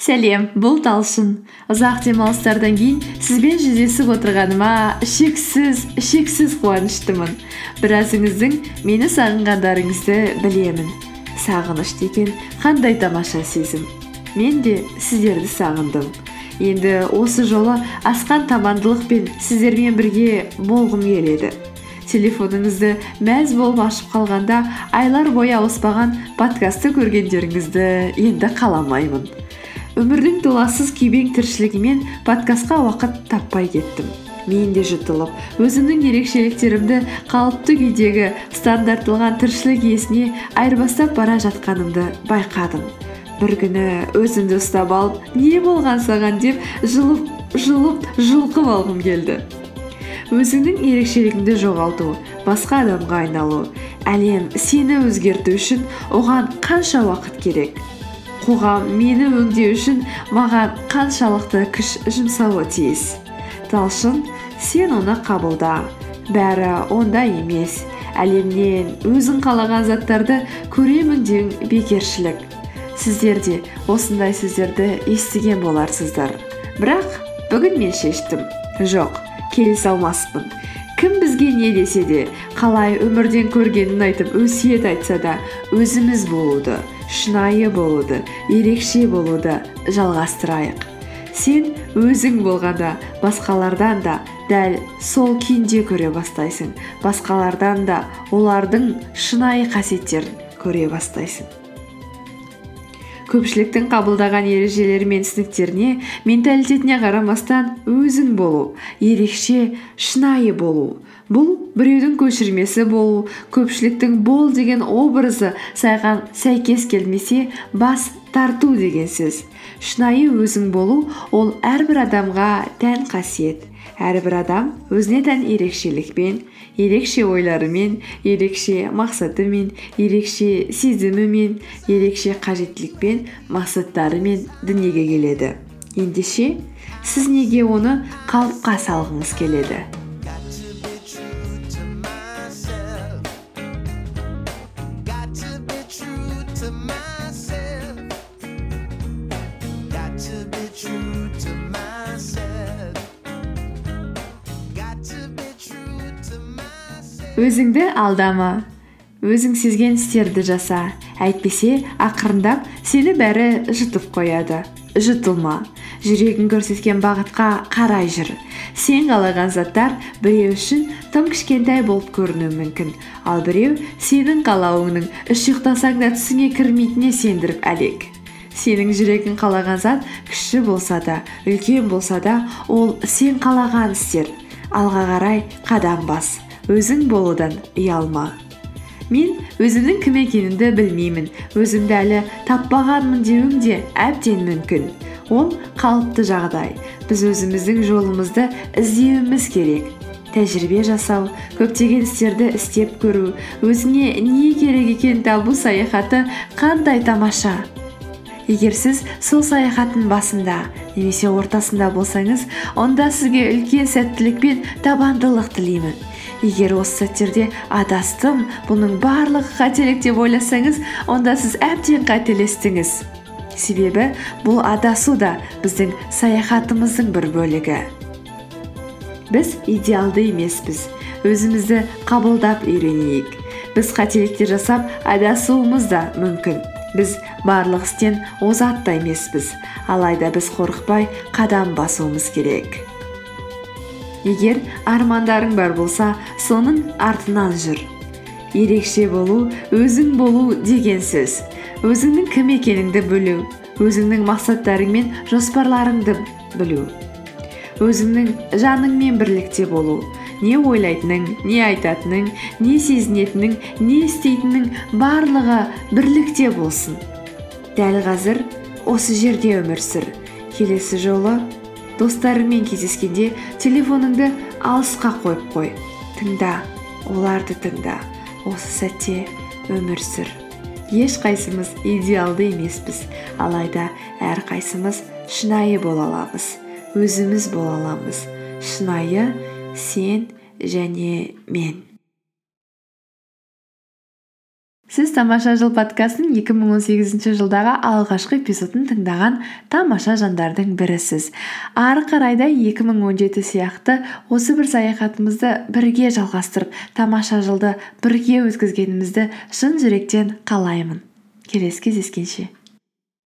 сәлем бұл талшын. Ұзақ демалыстардан кейін сізбен жүздесіп отырғаныма шексіз шексіз қуаныштымын. Біразыңыздың мені сағынғандарыңызды білемін. Сағыныш деген қандай тамаша сезім. Мен де сіздерді сағындым. Енді осы жолы асқан табандылықпен сіздермен бірге болғым келеді. Телефоныңызды мәз болып ашып қалғанда айлар бойы ауыспаған подкастты көргендеріңізді енді қаламаймын. Өмірдің толассыз күйбең тіршілігімен подкастқа уақыт таппай кеттім. Мен де жұтылып өзімнің ерекшеліктерімді қалыпты күйдегі стандартталған тіршілік иесіне айырбастап бара жатқанымды байқадым. Бір күні өзімді ұстап алып не болған саған? деп жылып жылып жұлқып алғым келді. Өзіңнің ерекшелігіңді жоғалту басқа адамға айналу әлем сені өзгерту үшін оған қанша уақыт керек? Қоғам мені өңдеу үшін маған қаншалықты күш жұмсауы тиіс. Талшын сен оны қабылда. Бәрі онда емес. Әлемнен өзің қалаған заттарды көремін деуің бекершілік. Сіздер де осындай сөздерді естіген боларсыздар. Бірақ бүгін мен шештім. Жоқ келісе алмаспын кім бізге не десе де қалай өмірден көргенін айтып өсиет айтса да өзіміз болуды. Шынайы болуды ерекше болуды жалғастырайық. Сен өзің болғанда басқалардан да дәл сол күйінде көре бастайсың. Басқалардан да олардың шынайы қасиеттерін көре бастайсың. Көпшіліктің қабылдаған ережелері мен түсініктеріне менталитетіне қарамастан өзің болу ерекше шынайы болу. Бұл біреудің көшірмесі болу көпшіліктің бол деген образы саған сәйкес келмесе бас тарту деген сөз. Шынайы өзің болу ол әрбір адамға тән қасиет. Әрбір адам өзіне тән ерекшелікпен ерекше ойларымен ерекше мақсатымен ерекше сезімімен ерекше қажеттілікпен мақсаттарымен дүниеге келеді. Ендеше сіз неге оны қалыпқа салғыңыз келеді? Өзіңді алдама. Өзің сезген істерді жаса. Әйтпесе ақырындап сені бәрі жұтып қояды. Жұтылма. Жүрегің көрсеткен бағытқа қарай жүр. Сен қалаған заттар біреу үшін тым кішкентай болып көрінуі мүмкін. Ал біреу сенің қалауыңның үш ұйықтасаң да түсіңе кірмейтініне сендіріп әлек. Сенің жүрегің қалаған зат кіші болса да үлкен болса да ол сен қалаған істер. Алға қарай қадам бас. Өзің болудан ұялма. Мен өзімнің кім екенімді білмеймін. Өзімді әлі таппағанмын деуім де әбден мүмкін. Ол қалыпты жағдай. Біз өзіміздің жолымызды іздеуіміз керек. Тәжірибе жасау көптеген істерді істеп көру өзіңе не керек екенін табу саяхаты қандай тамаша? Егер сіз сол саяхаттың басында немесе ортасында болсаңыз онда сізге үлкен сәттілік пен табандылық тілеймін. Егер осы сәттерде адастым бұның барлығы қателік деп ойласаңыз онда сіз әбден қателестіңіз. Себебі бұл адасу да біздің саяхатымыздың бір бөлігі. Біз идеалды емеспіз. Өзімізді қабылдап үйренейік. Біз қателіктер жасап адасуымыз да мүмкін. Біз барлық істен озат та емеспіз. Алайда біз қорықпай қадам басуымыз керек. Егер армандарың бар болса соның артынан жүр. Ерекше болу өзің болу деген сөз. Өзіңнің кім екеніңді білу өзіңнің мақсаттарың мен жоспарларыңды білу. Өзіңнің жаныңмен бірлікте болу не ойлайтының не айтатының не сезінетінің не істейтінің барлығы бірлікте болсын. Дәл қазір осы жерде өмір сүр. Келесі жолы достарыңмен кездескенде телефоныңды алысқа қойып қой. Тыңда оларды тыңда. Осы сәтте өмір сүр. Ешқайсымыз идеалды емеспіз. Алайда әрқайсымыз шынайы бола аламыз. Өзіміз бола аламыз. Шынайы сен және мен. Сіз тамаша жыл подкастының екі мың он сегізінші жылдағы алғашқы эпизодын тыңдаған тамаша жандардың бірісіз ары қарай да екі мың он жеті сияқты осы бір саяхатымызды бірге жалғастырып тамаша жылды бірге өткізгенімізді шын жүректен қалаймын. Келесі кездескенше.